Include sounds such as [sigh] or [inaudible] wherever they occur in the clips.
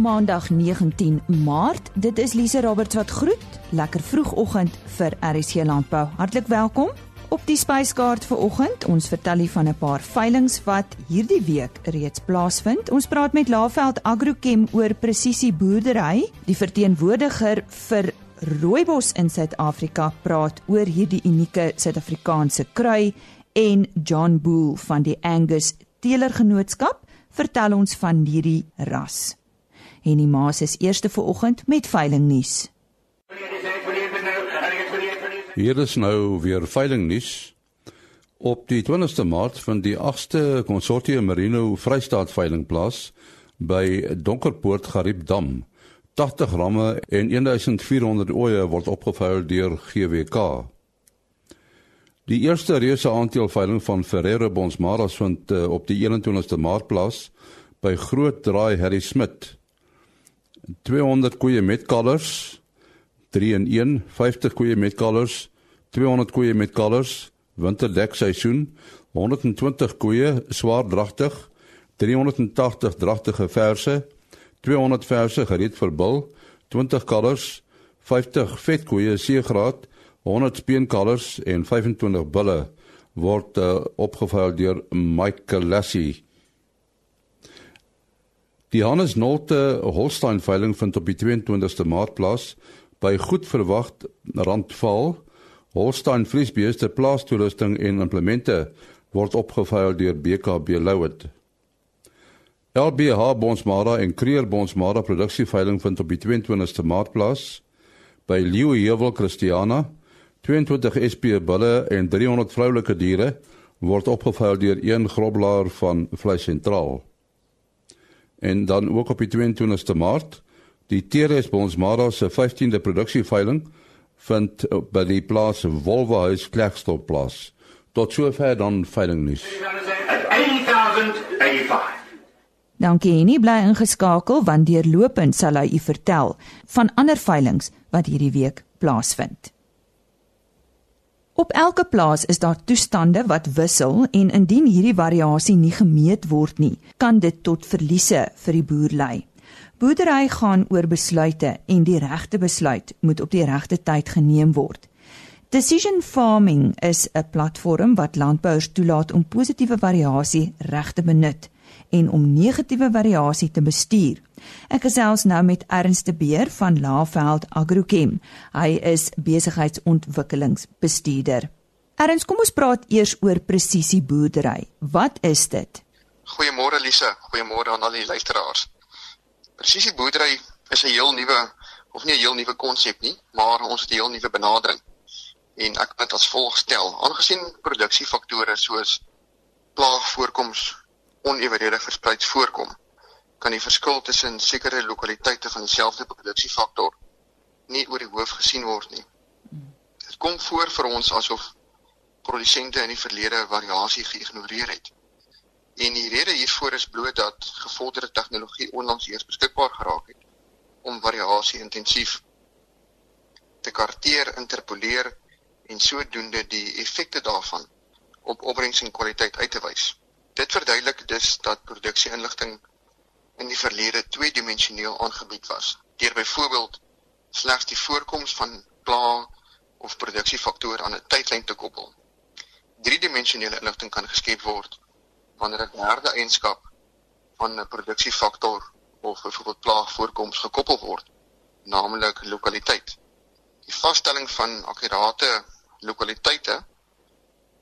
Maandag 19 Maart. Dit is Lise Roberts wat groet. Lekker vroegoggend vir RSC Landbou. Hartlik welkom. Op die spyskaart vir oggend, ons vertel u van 'n paar veilinge wat hierdie week reeds plaasvind. Ons praat met Laveld Agrochem oor presisie boerdery. Die verteenwoordiger vir rooibos in Suid-Afrika praat oor hierdie unieke Suid-Afrikaanse krui en John Boel van die Angus Teelergenootskap vertel ons van hierdie ras. Henny Maas is eerste vir oggend met veiling nuus. Hier is nou weer veiling nuus. Op die 20ste Maart van die 8ste Consortium Merino Vrystaat veiling plaas by Donkerpoort Gariepdam. 80 ramme en 1400 oeye word opgevuil deur GWK. Die eerste reuse aandeel veiling van Ferreira Bonsmaras vind uh, op die 21ste Maart plaas by Groot Draai Harry Smit. 200 koeie met kalvers 3 in 1 50 koeie met kalvers 200 koeie met kalvers winterdek seisoen 120 koeie swaar dragtig. 380 dragtige verse. 200 verse gereed vir bil. 20 kalvers. 50 vet koeie seegraad. 100 speenkalvers en 25 bulle word uh, opgevuil deur Michael Lassie Die Hannes Nolte Holstein veiling vind op die 22ste Maart plaas by goed verwag randval. Holstein vleisbeeste plaastoerusting en implemente word opgevuil deur BKB Louet. LBH Bonsmara en Creer Bonsmara produksieveiling vind op die 22ste Maart plaas by Leeu Heuwel Christiana. 22 SP bulle en 300 vroulike diere word opgevuil deur een groblaar van Vleis Sentraal en dan ook op die 22ste Maart die TRS Bonsmara se 15de produksieveiling vind by die plaas Wolwehuis Klerksdorp plaas. Tot sover dan veiling nuus. Dankie Henny bly ingeskakel want deurlopend sal hy u vertel van ander veilings wat hierdie week plaasvind. Op elke plaas is daar toestande wat wissel en indien hierdie variasie nie gemeet word nie, kan dit tot verliese vir die boer lei. Boerdery gaan oor besluite en die regte besluit moet op die regte tyd geneem word. Decision farming is 'n platform wat landbouers toelaat om positiewe variasie reg te benut en om negatiewe variasie te bestuur. Ek gesels nou met Ernst de Beer van Laveld Agrochem. Hy is besigheidsontwikkelingsbestuurder. Ernst, kom ons praat eers oor presisie boerdery. Wat is dit? Goeiemôre Lise, goeiemôre aan al die luisteraars. Presisie boerdery is 'n heel nuwe of nie 'n heel nuwe konsep nie, maar ons het 'n heel nuwe benadering. En ek wil dit as volg stel: aangesien produksiefaktore soos plaagvoorkoms onevenredig versprei voorkom, kan die verskil tussen sekere lokaliteite van dieselfde produksiefaktor nie oor die hoof gesien word nie. Dit kom voor vir ons asof produsente in die verlede variasie geïgnoreer het. En die rede hiervoor is bloot dat gevorderde tegnologie onlangs eers beskikbaar geraak het om variasie intensief te karteer, interpoleer en sodoende die effekte daarvan op opbrengs en kwaliteit uit te wys. Dit verduidelik dus dat produksie-inligting in die verlede tweedimensioneel aangebied was deur byvoorbeeld slegs die voorkoms van pla of produksiefaktore aan 'n tydlyn te koppel. Driedimensionele inligting kan geskep word wanneer 'n derde eienskap van 'n produksiefaktor of byvoorbeeld plaagvoorkoms gekoppel word, naamlik lokaliteit. Die vaststelling van akkurate lokaliteite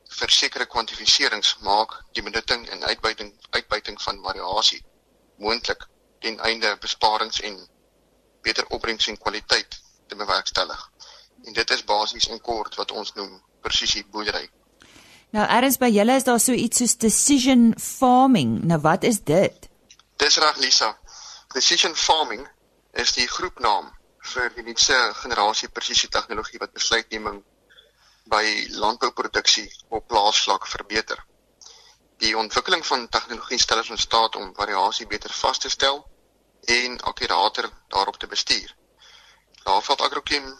vir sekere kwantifiserings maak die benutting en uitbuiting uitbuiting van variasie moontlik ten einde besparings en beter opbrengs en kwaliteit te bewerkstellig. En dit is basies in kort wat ons noem presisie boerdery. Nou erns by julle is daar so iets soos decision farming. Nou wat is dit? Dis reg Lisa. Precision farming is die groepnaam vir die nuutste generasie presisie tegnologie wat besluitneming by landbouproduksie op plaasvlak verbeter. Die ontwikkeling van tegnologie stel ons in staat om variasie beter vas te stel en akkurater daarop te bestuur. Laveld Agrochem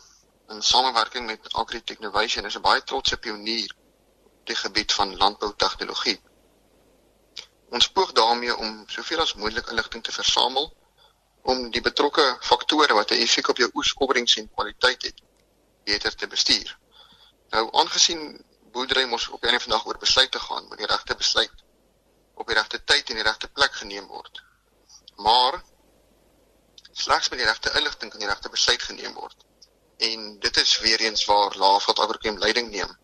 in samewerking met Agri Technovation is 'n baie trotse pionier op die gebied van landboutegnologie. Ons poog daarmee om soveel as moontlik inligting te versamel om die betrokke faktore wat 'n effek op jou oesopbrengs en kwaliteit het beter te bestuur. Nou aangesien boerdery mos op of vandag oor besluit te gaan, moet die regte besluit op die regte tyd en die regte plek geneem word. Maar slegs met die regte inligting kan die regte besluit geneem word. En dit is weer eens waar Laafeld Agrochem leiding neem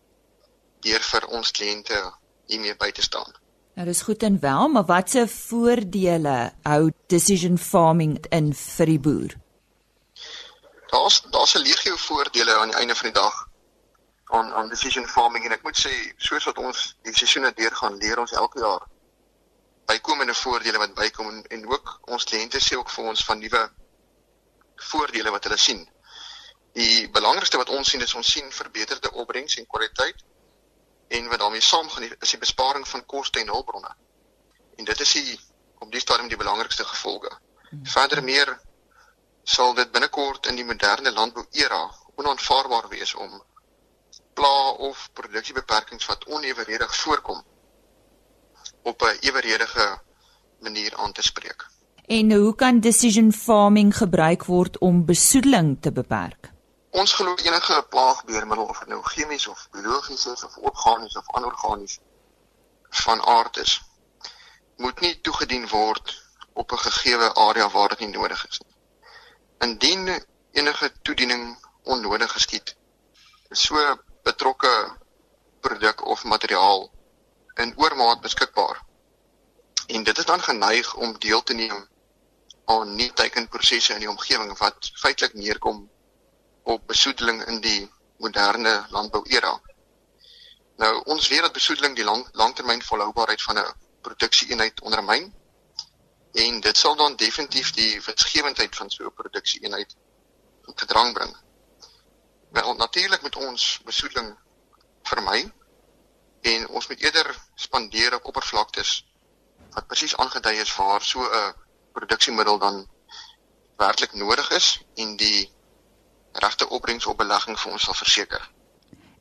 deur vir ons kliënte hiermee by te staan. Nou dis goed en wel, maar watse voordele hou decision farming in vir die boer? Daar's daar's 'n legio voordele aan die einde van die dag aan aan decision farming en ek moet sê soos wat ons die seisoene deurgaan, leer ons elke jaar bykomende voordele wat bykom en, en ook ons kliënte sê ook vir ons van nuwe voordele wat hulle sien. Die belangrikste wat ons sien is ons sien verbeterde opbrengs en kwaliteit en wat daarmee saamgaan is die besparing van koste en hulpbronne. En dit is die op die stadium die belangrikste gevolge. Verder meer sal dit binnekort in die moderne landbou era onaanvaarbaar wees om pla of produksiebeperkings wat oneweredig voorkom op 'n eweredige manier aan te spreek. En hoe kan decision farming gebruik word om besoedeling te beperk? Ons glo enige plaagbeheermiddel of nou chemies of biologies is of organies of anorganies van aard is moet nie toegedien word op 'n gegeewe area waar dit nie nodig is nie. Indien enige toediening onnodig geskied, so betrokke produk of materiaal in oormaat beskikbaar. En dit is dan geneig om deel te neem aan nie teikenprosesse in die omgewing wat feitelik neerkom op besoedeling in die moderne landbouera. Nou ons weet dat besoedeling die lang langtermyn volhoubaarheid van 'n produksieeenheid ondermyn en dit sal dan definitief die winsgewendheid van so 'n produksieeenheid tot gedrang bring. Wel natuurlik met ons besoedeling vermy en ons moet eerder spandeer op oppervlaktes wat presies aangedui is waar so 'n produksiemiddel dan werklik nodig is en die regte opbrengs op belegging vir ons sal verseker.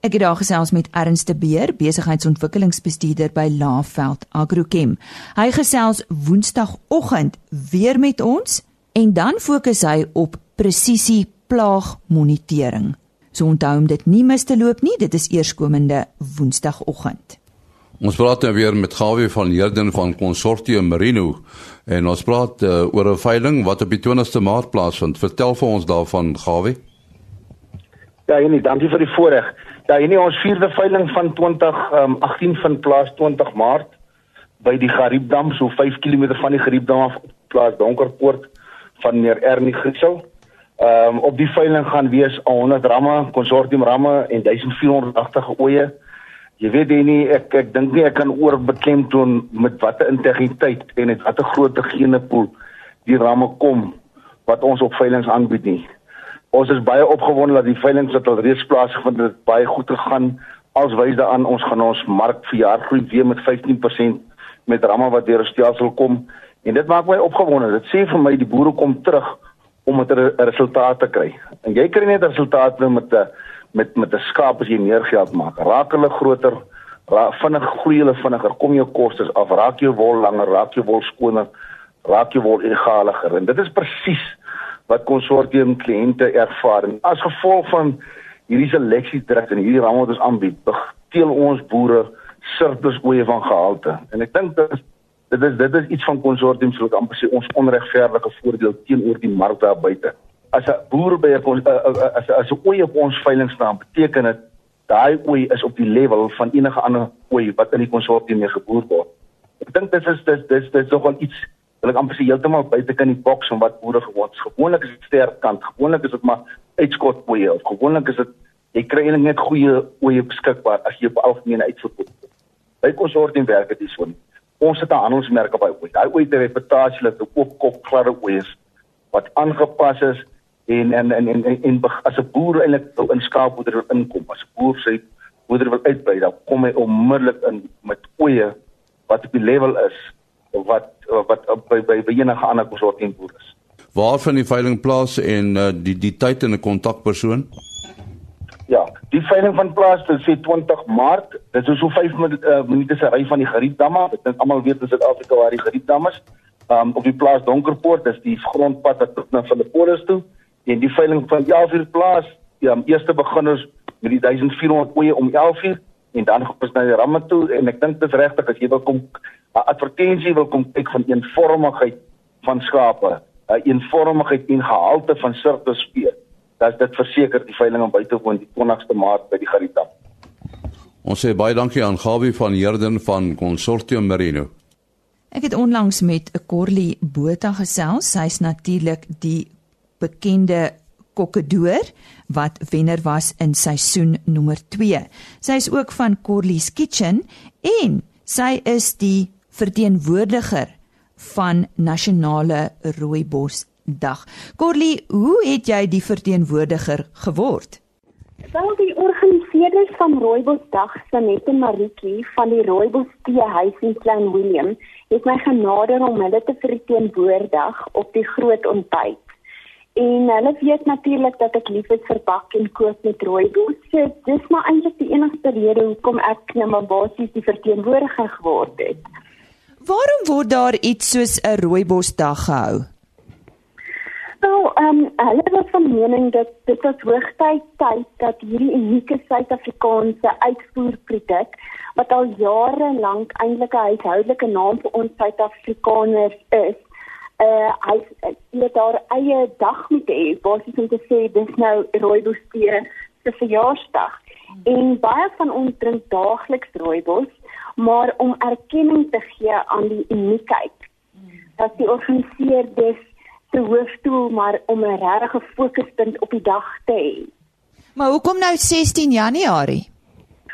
Ek het daar gesels met Ernst de Beer, besigheidsontwikkelingsbestuurder by Laaveld Agrochem. Hy gesels Woensdagoggend weer met ons en dan fokus hy op presisie plaagmonitering. So onthou om dit nie mis te loop nie, dit is eerskomende Woensdagoggend. Ons praat nou weer met Gawie van Heerden van Consortium Merino en ons praat uh, oor 'n veiling wat op die 20ste Maart plaasvind. Vertel vir ons daarvan Gawie. Ja, en dankie vir die voorreg. Ja, en ons vierde veiling van 2018 um, vind plaas 20 Maart by die Gariepdam, so 5 km van die Gariepdam af, plaas Donkerpoort van meneer Ernie Griesel. Ehm um, op die veiling gaan wees 100 ramme, konsortium ramme en 1480 oeye. Jy weet jy nie ek ek dink nie ek kan oor beklemtoon met watter integriteit en met watter groot genepool die ramme kom wat ons op veilinge aanbied nie. Ons is baie opgewonde dat die veiling wat al reeds plaasgevind het baie goed gegaan. Als wys daaraan ons gaan ons mark vir jaar groei weer met 15% met ramme wat deur stelsel kom en dit maak my opgewonde. Dit sê vir my die boere kom terug om met 'n resultaat te kry. En jy kry net resultate met 'n met met 'n skaap as jy meer geld maak. Raak hulle groter, raak vinnig groei hulle vinniger, kom jou kostes af, raak jou wol langer, raak jou wol skoner, raak jou wol egaliger. En dit is presies wat konsortium kliënte ervaar. En as gevolg van hierdie seleksie druk en hierdie ramme wat ons aanbied, beteel ons boere surplus oeye van gehalte. En ek dink dit is dit is dit is iets van konsortium sou ek amper sê ons onregverdige voordeel teenoor die mark daar buite. As 'n boer by 'n as as 'n oeye op ons veiling staan, beteken dit daai oeye is op die level van enige ander oeye wat in die konsortium mee geboer word. Ek dink dit is dis dis dis nogal iets wil ek amper sê heeltemal buite kan die boks van wat boere gewoon is. Gewoonlik is dit sterk kant. Gewoonlik is dit maar uitskot oeye of gewoonlik is dit jy kry eintlik net goeie oeye beskikbaar as jy op algemene uitverkoop. By konsortium werk dit so. Ons het 'n handelsmerk op daai oeye. Daai oeye het 'n reputasie dat dit ook kop gladde oeye is wat aangepas is en en en en, en, en as 'n boer eintlik wil inskaap moet er inkom. As 'n boer sê moet er wil uitbrei, dan kom hy onmiddellik in met oeye wat op die level is wat wat by by, by enige ander konsortium boer is. Waar van die veiling plaas en uh, die die tyd en 'n kontakpersoon? Ja, die veiling van plaas dit sê 20 Maart. Dit is so 5 minute uh, minute se ry van die Geriepdam af. Ek dink almal weet in Suid-Afrika waar die Geriepdam is. um, op die plaas Donkerpoort, dis die grondpad wat tot na Philippolis toe en die veiling van 11uur plaas, die um, eerste begin ons met die 1400 oeye om 11uur en dan gaan ons na die ramme toe en ek dink dit is regtig as jy wil kom 'n advertensie wil kom kyk van eenvormigheid van skape, 'n eenvormigheid en gehalte van sirkuspee. Dat dit verseker die veiling aan buitewoon die 20ste Maart by die Garita. Ons sê baie dankie aan Gawie van Herden van Consortium Merino. Ek het onlangs met 'n Corlie Botha gesels. Sy's natuurlik die bekende kokkedoor wat wenner was in seisoen nommer 2. Sy is ook van Corlie's Kitchen en sy is die verteenwoordiger van nasionale rooibos dag. Corlie, hoe het jy die verteenwoordiger geword? Wel die organiseerders van Rooibosdag, Sanette Maritjie van die Rooibos Teehuis in Klein Willem, het my genader om hulle te verteenwoordig op die groot ontbyt. En hulle weet natuurlik dat ek lief is vir bak en kook met rooibos. So dis maar eintlik die enigste rede hoekom ek nou maar basies die verteenwoordiger geword het. Waarom word daar iets soos 'n rooibosdag gehou? Ehm um, hulle was van mening dat dit was hoogtyd tyd dat hierdie unieke Suid-Afrikaanse uitvoerproduk wat al jare lank eintlik 'n huishoudelike naam vir ons Suid-Afrikaners is, uh hy het daar eie dag met hê basies om te sê dis nou rooibos tee se verjaarsdag. En baie van ons drink daagliks rooibos maar om erkenning te gee aan die uniekheid. Dat die organiseerders se hoofdoel maar om 'n regte fokuspunt op die dag te hê. Maar hoekom nou 16 Januarie?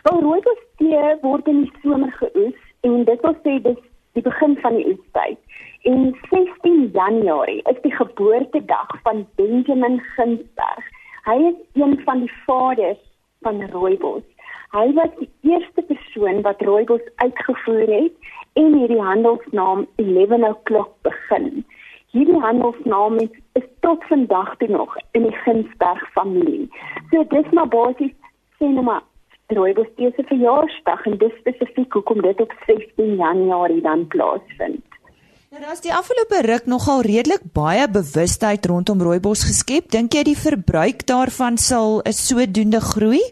Wel rooibos tee word in die somer geoes en dit wil sê dis die begin van die oestyd. En 16 Januarie is die geboortedag van Benjamin Ginsberg. Hy is een van die vaders van rooibos. Hy was die eerste persoon wat rooibos uitgevoer het en hierdie handelsnaam 11 o'clock begin. Hierdie handelsnaam is, is tot vandag toe nog in die Ginsberg familie. So dis maar basies sê nou maar rooibos se verjaarsdag en dis spesifiek hoekom dit op 16 Januarie dan plaasvind. Nou daar's die afgelope ruk nogal redelik baie bewustheid rondom rooibos geskep. Dink jy die verbruik daarvan sal sodoende groei?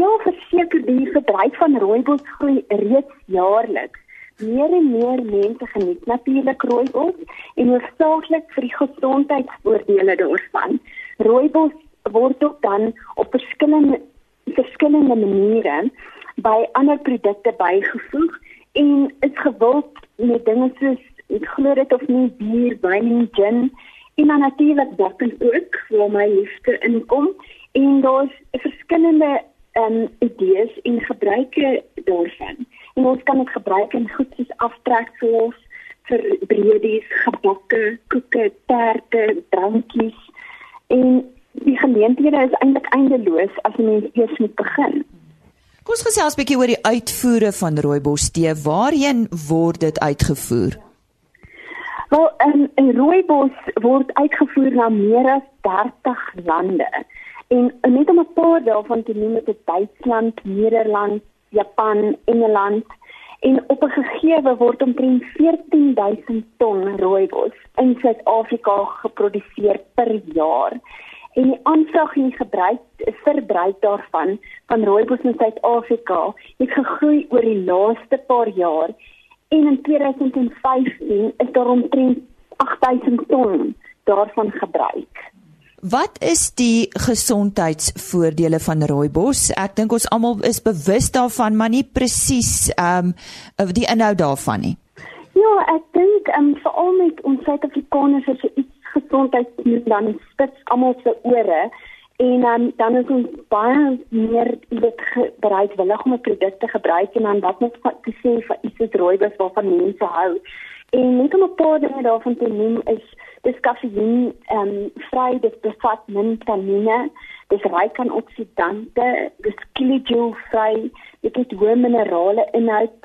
Ja, verseker die verbruik van rooibos groei reeds jaarliks. Meer en meer mense geniet natuurlik rooibos en hoofsaaklik vir die gesondheidsvoordele daarvan. Rooibos word ook dan op verskillende verskillende maniere by ander produkte bygevoeg en is gewild met dinge soos ek glo dit of nie bier, wyn en gin en dan natuurlik bakken ook waar my liefde inkom en daar's verskillende ehm um, idees en gebruike daarvan. En ons kan dit gebruik in goed soos aftreksels vir breedies, gebakke, koeke, tarte, drankies en die geleenthede is eintlik eindeloos as jy net eers moet begin. Kom ons gesels 'n bietjie oor die uitvoere van rooibos tee. Waarheen word dit uitgevoer? Wel, um, rooibos word uitgevoer na meer as 30 lande. En net om 'n paar daarvan te noem, dit Duitsland, Nederland, Japan, Engeland en op 'n gegeewe word omtrent 14000 ton rooibos in Suid-Afrika geproduseer per jaar en die aanvraag en die gebruik verbruik daarvan van rooibos in Suid-Afrika het gegroei oor die laaste paar jaar en in 2015 is daar omtrent 8000 ton daarvan gebruik. Wat is die gesondheidsvoordele van rooibos? Ek dink ons almal is bewus daarvan, maar nie presies ehm um, die inhoud daarvan nie. Ja, ek dink ehm um, veral met ons Suid-Afrikaners is dit gesondheidsdiens dan spits almal se ore en um, dan is ons baie meer dit bereidwillig om 'n produk te gebruik en dan wat net te sê vir iets soos rooibos waarvan mense hou. En net om 'n paar dinge daarvan te noem is dis kaffiein ehm um, vry dit bevat min tannine, dis ryk aan oksidante, dis kilojoule vry, dit het hoë minerale inhoud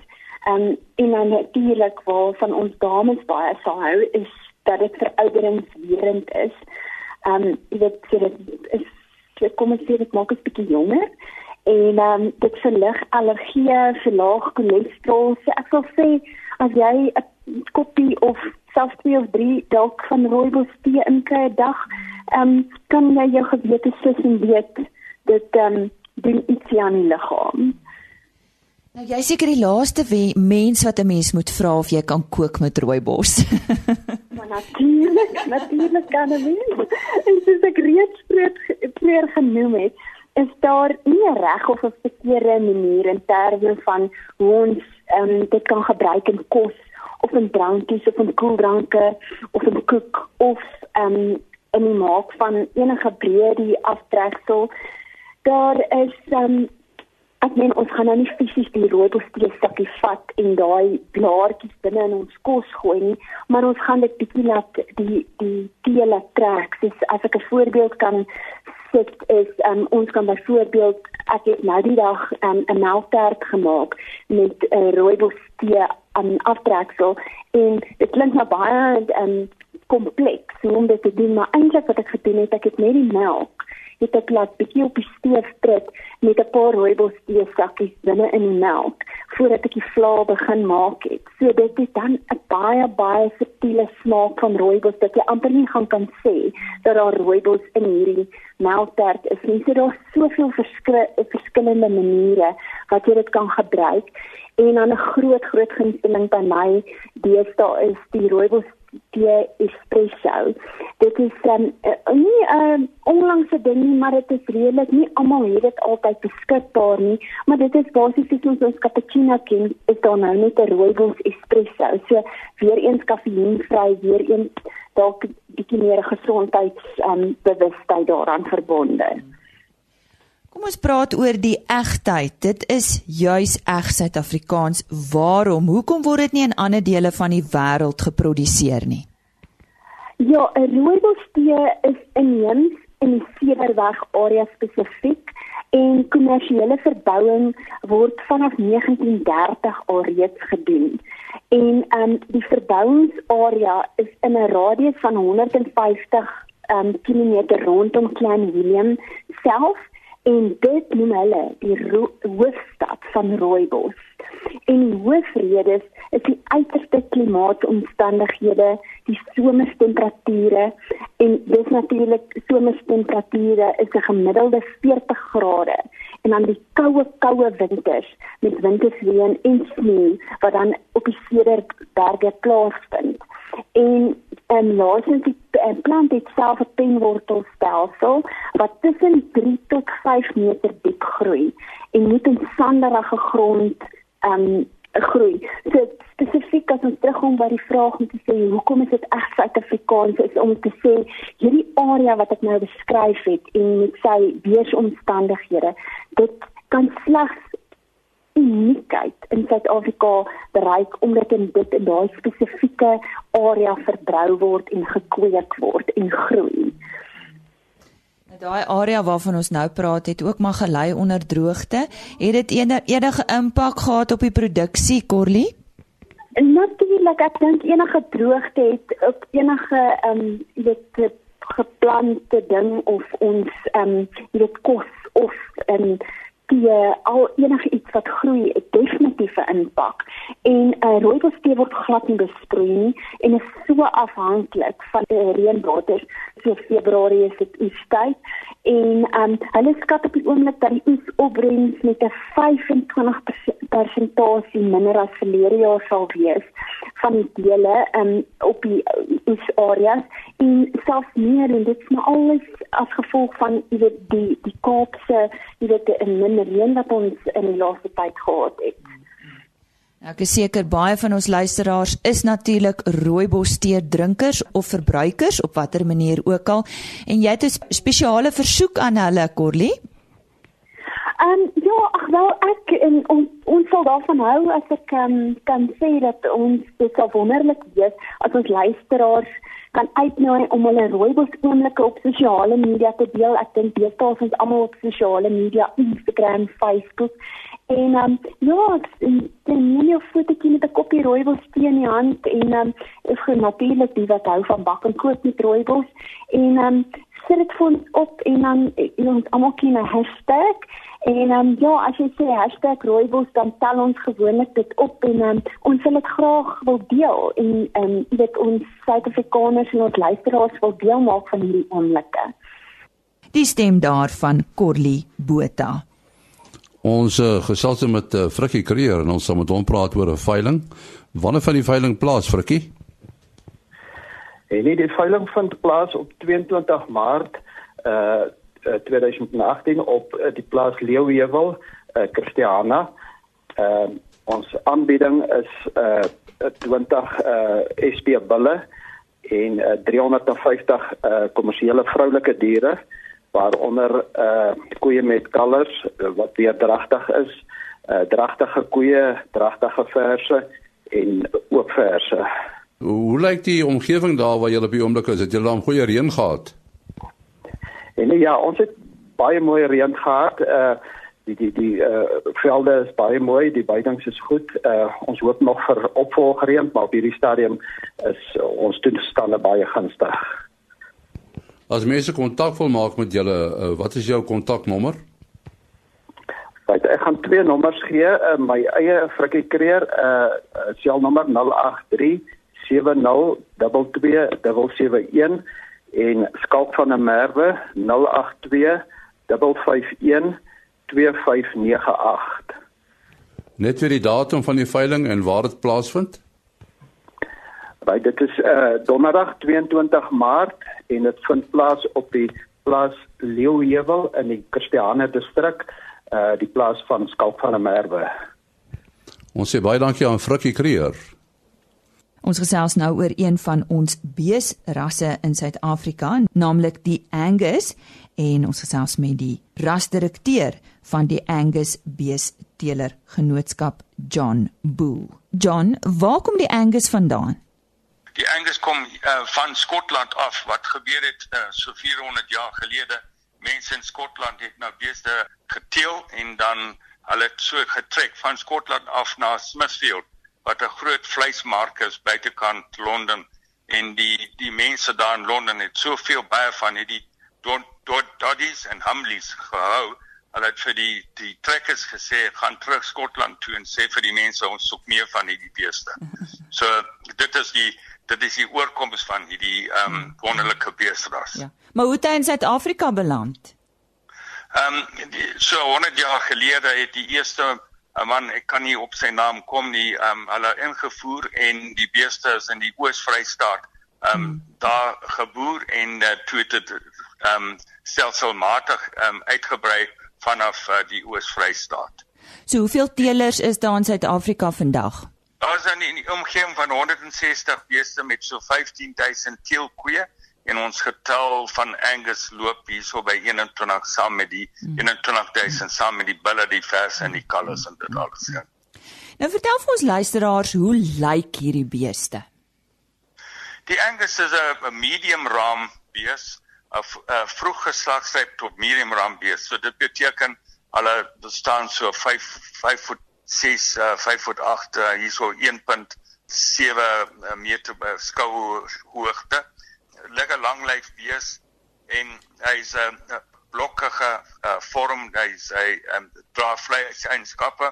um, en dan natuurlik waarvan ons dames baie sal hou is dat dit verouderingswerend is. Ehm um, weet so dit is so kom ons sê dit maak ons bietjie jonger en ehm um, dit verlig allergie, verlaag cholesterol. Ek wil sê as jy 'n koppie of selfs twee of drie dalk van rooibos tee in 'n dag, ehm um, kan jy jou gewete sis en weet dit ehm um, doen iets aan die liggaam. Nou jy seker die laaste mens wat 'n mens moet vra of jy kan kook met rooibos. [laughs] maar natuurlik, natuurlik kan ek nie. En soos ek reeds vroeër genoem het, is daar nie 'n reg of 'n verkeerde manier in terme van hoe ons ehm um, dit kan gebruik in kos of in drankies of in koeldranke of in kook of um, in die maak van enige breedie aftreksel. Daar is um, ek meen ons gaan nou nie fisies die rooibos tee stukkie vat en daai blaartjies binne in ons kos gooi nie, maar ons gaan dit bietjie laat die die tee laat trek. Dis as ek 'n voorbeeld kan sit is um, ons kan byvoorbeeld ek het nou die dag um, 'n melktert gemaak met 'n rooibos tee um, aftreksel. En dit klink nou baie um, kompleks om dit te doen, maar eintlik wat ek gedoen het, ek het net die melk het ek laat bietjie op die stoof prik met 'n paar rooibos tee sakkies binne in die melk voordat ek die vla begin maak het. So dit is dan 'n baie baie subtiele smaak van rooibos dat jy amper nie gaan kan sê dat daar rooibos in hierdie melktert is nie. So daar's soveel verskillende maniere wat jy dit kan gebruik. En dan 'n groot groot gunsteling by my deesdae is die rooibos die espresso. Dit is um, nie 'n um, onlangse ding nie, maar dit is redelik nie almal het dit altyd beskikbaar nie, maar dit is basies soos ons cappuccino ken, is daar nou net 'n rooibos espresso. So weer eens kafeïnvry, weer eens dalk bietjie meer gesondheids um, bewustheid daaraan verbonde. Kom ons praat oor die egtheid. Dit is juis eg Suid-Afrikaans. Waarom? Hoekom word dit nie in ander dele van die wêreld geproduseer nie? Ja, rooibostee is inheems in die Severweg area spesifiek en kommersiële verbouing word vanaf 1930 alreeds gedoen. En ehm um, die verbouingsarea is in 'n radius van 150 ehm um, kilometer rondom Klein Willem self en dit noem hulle die hoofstad van Rooibos. En die hoofrede is die uiterste klimaatomstandighede, die somerstemperature en dis natuurlik somerstemperature is 'n gemiddelde 40 grade en dan die koue koue winters met wintersreën en sneeu wat dan op die Cederberge plaasvind. En en laasens die en plant het self 'n penwortelstelsel wat tussen 3 tot 5 meter diep groei en moet in sanderige grond um groei. So spesifiek as ons terugkom by die vraag om te sê hoekom is dit reg Suid-Afrikaans is om te sê hierdie area wat ek nou beskryf het en met sy weeromstandighede dit kan slegs uniekheid in Suid-Afrika bereik omdat in dit in daai spesifieke area verbrou word en gekweek word en groei. Nou, daai area waarvan ons nou praat het ook maar gelei onder droogte. Het dit enige impak gehad op die produksie, Corlie? Natuurlik, ek dink enige droogte het op enige ehm um, weet geplante ding of ons ehm um, weet kos of ehm um, die al enige iets wat groei 'n impak. En 'n uh, eh, rooibostee word glad nie besproei nie en is so afhanklik van die reënwater. So Februarie is dit oestyd en um, hulle skat op die oomblik dat die oesopbrengs met 'n 25 persentasie minder as verlede jaar sal wees van die dele um, op die oesareas en selfs meer en dit is maar alles as gevolg van jy weet die die Kaapse jy weet die minder reën wat ons in die laaste tyd gehad het. Ek is seker baie van ons luisteraars is natuurlik rooibos tee drinkers of verbruikers op watter manier ook al en jy het 'n spesiale versoek aan hulle Corlie. Ehm um, ja, ag wel ek en ons ons sal daarvan hou as ek um, kan sê dat ons dit sou wonderlik wees as ons luisteraars kan uitnooi om hulle rooibos oomblikke op sosiale media te deel. Ek dink deesdae is ons almal op sosiale media, Instagram, Facebook. En um, ja, dan neem 'n fotootjie met 'n koppie rooibos tee in die hand en um, is natuurlik die wat hou van bak en kook met rooibos en um, sit dit vir ons op en dan ons almal kien 'n hashtag En um, ja, as jy sê #rooibos dan tel ons gewoonlik dit op en um, ons wil dit graag wil deel en ehm um, dit ons Suid-Afrikaners en ons luisteraars wil deel maak van hierdie oomblikke. Die stem daarvan Corlie Botha. Ons uh, gesels met uh, Frikkie Kreer en ons sal met hom praat oor 'n veiling. Wanneer van die veiling plaas, Frikkie? En nee, die veiling vind plaas op 22 Maart uh 2018 op uh, die plaas Leeuhewel, uh, Christiana. Uh ons aanbieding is uh 20 uh SP bulle en uh, 350 uh kommersiële vroulike diere waaronder uh koeie met kalvers uh, wat weer dragtig is, uh dragtige koeie, dragtige verse en ook verse. Hoe lyk die omgewing daar waar jy op die oomblik is? Het jy al goeie reën gehad? En ja, ons het baie mooi reën gehad. Uh die die die uh velde is baie mooi, die veidings is goed. Uh ons hoop nog vir opvolgreën, maar op hierdie stadium is uh, ons toestande baie gunstig. As mense kontak wil maak met julle, uh, wat is jou kontaknommer? Right, ek gaan twee nommers gee. Uh, my eie Frikkie Kreer, uh selnommer 083 7022271 en skalk van 'n merwe 082 551 2598. Net vir die datum van die veiling en waar dit plaasvind? By dit is uh donderdag 22 Maart en dit vind plaas op die plaas Leeuhewel in die Christiane distrik, uh die plaas van Skalk van 'n merwe. Ons sê baie dankie aan Frikkie Kreer. Ons gesels nou oor een van ons beesrasse in Suid-Afrika, naamlik die Angus, en ons gesels met die rasdirekteur van die Angus Beesteler Genootskap, John Boo. John, waar kom die Angus vandaan? Die Angus kom uh, van Skotland af. Wat gebeur het uh, so 400 jaar gelede? Mense in Skotland het nou beeste geteel en dan hulle het so getrek van Skotland af na Smithfield wat 'n groot vleismark is buitekant Londen en die die mense daar in Londen het soveel baie van hierdie doddies en humleys gehou. Hulle het vir die die trekkers gesê gaan terug Skotland toe en sê vir die mense ons soek meer van hierdie beeste. [laughs] So dit is die dit is die oorkoms van hierdie ehm um, wonderlike beesteras. Ja. Maar hoe het hy in Suid-Afrika beland? Ehm um, so 100 jaar gelede het die eerste man ek kan nie op sy naam kom nie um hulle ingevoer en die beeste is in die Oos-Vrystaat um hmm. daar geboer en uh, toe het dit um stelselmatig um uitgebrei vanaf uh, die Oos-Vrystaat. So hoeveel teelers is daar in Suid-Afrika vandag? Daar is in die omgewing van 160 beeste met so 15000 teelkoeie en ons getal van Angus loop hierso by 21 saam met die 21000 hmm. saam met die bulle, die vers en die kalvers en dit alles. Ja. Nou vertel vir ons luisteraars hoe lyk hierdie beeste? Die Angus is 'n medium ram bees, 'n vroeg geslagstyp tot medium ram bees. So dit beteken hulle bestaan so 5 5 voet 6 uh, 5 voet 8 uh, hierso 1.7 uh, meter uh, skou hoogte lekker langlyf wees en hy's 'n uh, blokkige uh, vorm hy's hy um, dra vleis eienskappe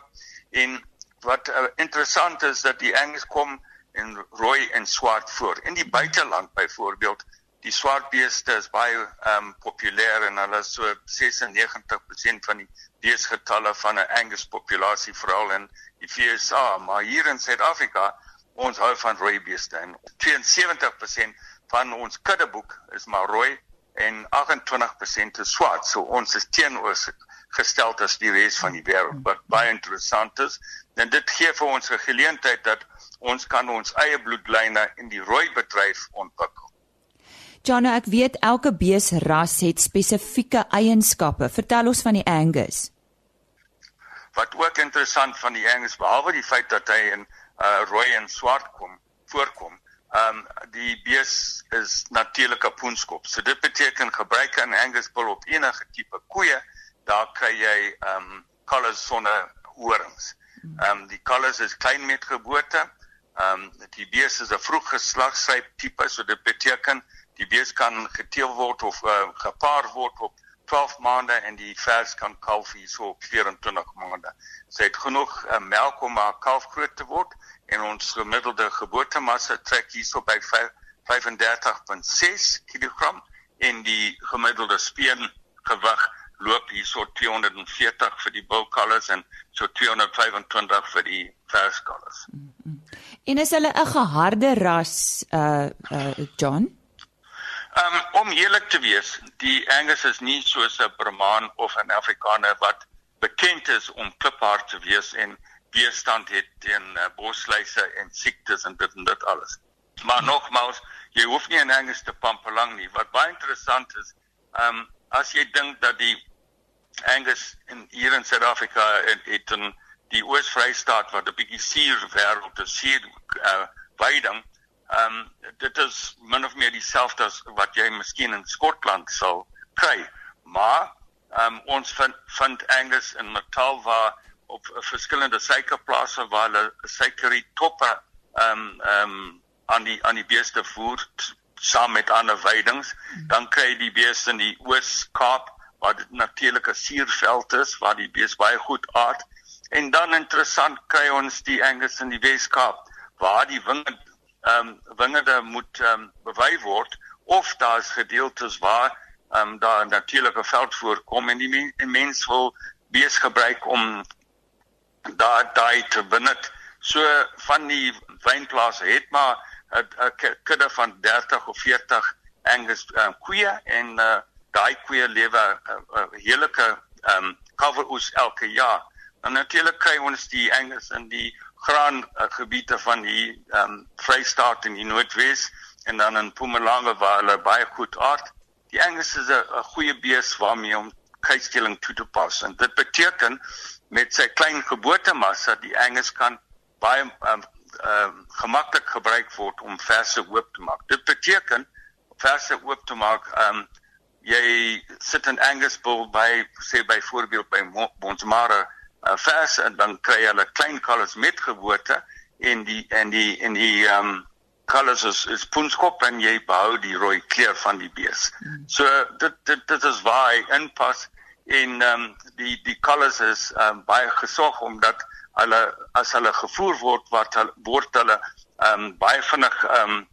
en wat uh, interessant is dat die Angus kom in rooi en swart voor. In die buiteland byvoorbeeld die swart beeste is baie um, populêr en hulle so 96% van die beesgetalle van 'n Angus populasie veral in die VSA maar hier in Suid-Afrika ons hou van rooi beeste en 72% van ons kuddeboek is maar rooi en 28% is swart. So ons is teenoor gestel as die res van die wêreld. Wat baie interessant is, en dit gee vir ons 'n geleentheid dat ons kan ons eie bloedlyne in die rooi bedryf ontwikkel. John, ek weet elke beesras het spesifieke eienskappe. Vertel ons van die Angus. Wat ook interessant van die Angus behalwe die feit dat hy in uh, rooi en swart kom, voorkom, Ehm um, die bees is natuurlike poenskop. So dit beteken gebruik 'n Angus bull op enige tipe koeie, daar kry jy ehm um, collars sonder horings. Ehm um, die collars is klein met geboorte. Ehm um, die bees is 'n vroeg geslagsyp tipe, so dit beteken die bees kan geteel word of uh, gepaar word op 12 maande en die vers kan kalf hier so op 24 maande. Sy het genoeg uh, melk om haar kalf groot te word en ons gemiddelde geboortemassa trek hier so by 35.6 kg en die gemiddelde speengewig loop hier so 240 vir die bulkalles en so 225 vir die verskalles. Mm -hmm. En is hulle 'n geharde ras uh uh John? Um, om eerlik te wees, die Angus is nie soos 'n Brahman of 'n Afrikaner wat bekend is om kliphard te wees en weerstand het teen uh, bosluise en siektes en dit en dit alles. Maar nogmaals, jy hoef nie 'n Angus te pamp lank nie. Wat baie interessant is, um as jy dink dat die Angus in hier in Suid-Afrika het, het in die Oos-Vrystaat wat 'n bietjie suur wêreld is, suur uh, weiding. Ehm um, dit is min of meer dieselfde as wat jy miskien in Skotland sal kry. Maar ehm um, ons vind vind Angus in Natal waar op verskillende suikerplase waar hulle suikerie toppe ehm um, ehm um, aan die aan die beeste voer saam met ander weidings, dan kry die beeste in die Oos-Kaap waar dit natuurlike suurveld is waar die bees baie goed aard. En dan interessant kry ons die Angus in die Weskaap waar die wingerd ehm um, wingerde moet ehm um, bewy word of daar's gedeeltes waar ehm um, daar natuurlike veld voorkom en die men, mens wil bees gebruik om daar daai te benut so van die wynplase het maar 'n kudde van 30 of 40 Angus um, koeie en uh, daai koeie lewe 'n uh, uh, heelike ehm um, coveroes elke jaar. En natuurlik kry ons die Angus in die graan uh, gebiede van ehm um, Vrystaat en die Noordwes en dan in Mpumalanga waar hulle baie goed aard. Die Angus is 'n goeie bees waarmee om kuitskeling toe te pas. En dit beteken met sy klein geboortemassa die Angus kan baie um, uh, gemaklik gebruik word om verse oop te maak. Dit beteken verse oop te maak, ehm um, jy sit in Angus bull by sê byvoorbeeld by Bonsmara uh, verse en dan kry jy 'n klein kalfs met geboorte en die en die en die ehm um, kalfs is, is punskop en jy behou die rooi kleur van die bees. Mm. So dit dit dit is waar hy inpas en ehm um, die die kalfs is um, baie gesog omdat hulle as hulle gevoer word wat hulle word hulle ehm um, baie vinnig ehm um,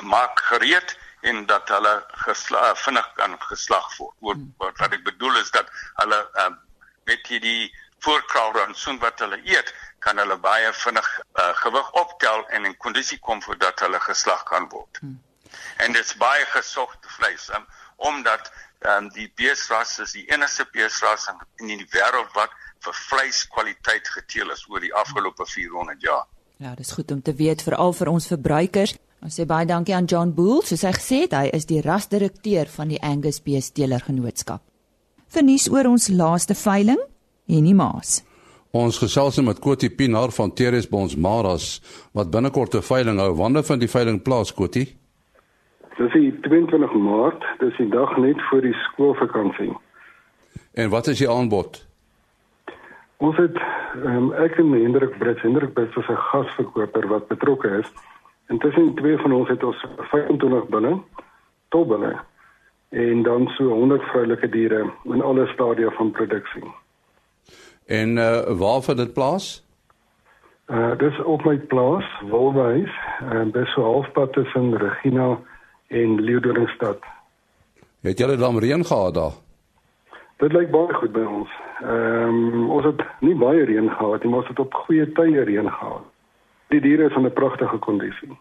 maak gereed en dat hulle geslag vinnig kan geslag word. Wat, wat wat ek bedoel is dat hulle ehm um, met hierdie voorkraalde en soen wat hulle eet, kan hulle baie vinnig uh, gewig optel en in kondisie kom voordat hulle geslag kan word. Hmm. En dit is baie gesogte vleis um, omdat ehm um, die beesras is die enigste beesras in, in die wêreld wat vir vleiskwaliteit geteel is oor die afgelope 400 jaar. Ja, dis goed om te weet veral vir ons verbruikers. Ons sê baie dankie aan John Boel, soos hy gesê het, hy is die rasdirekteur van die Angus Beesteler Genootskap. Vernuis oor ons laaste veiling, Henny Maas. Ons gesels met Koti Pinaar van Teres Bons Maras wat binnekort 'n veiling hou. Wanneer vind die veiling plaas, Koti? Dis die 22 Maart, dis die dag net voor die skoolvakansie. En wat is die aanbod? Ons het um, ek en Hendrik Brits, Hendrik Brits is 'n gasverkoper wat betrokke is. Intussen twee van ons het ons 25 binne, tobele en dan so 100 vroulike diere in alle stadia van produksie. En uh, waar vind dit plaas? Uh dis op my plaas, Wolwys, en dis so halfpad tussen Regina en Leeudoringstad. Het julle dan reën gehad daar? Dit lyk baie goed by ons. Ehm um, ons het nie baie reën gehad nie, maar ons het op goeie tye reën gehad. Die diere is in 'n pragtige kondisie.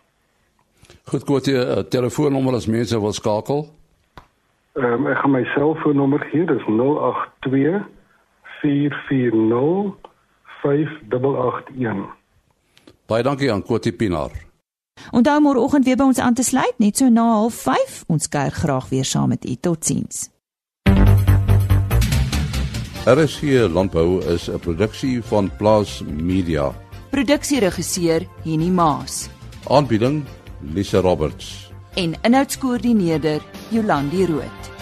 Goed, gou die uh, telefoonnommer as mense wil skakel. Ehm um, ek gaan my selfoonnommer gee, dis 082 440 5881. Baie dankie aan Kotie Pinaar. Onthou môreoggend weer by ons aan te sluit, net so na 05:30. Ons kuier graag weer saam met u. Totsiens. RSG Landbou is 'n produksie van Plaas Media. Produksieregisseur Henny Maas. Aanbieding Lisa Roberts. En inhoudskoördineerder Jolandi Root.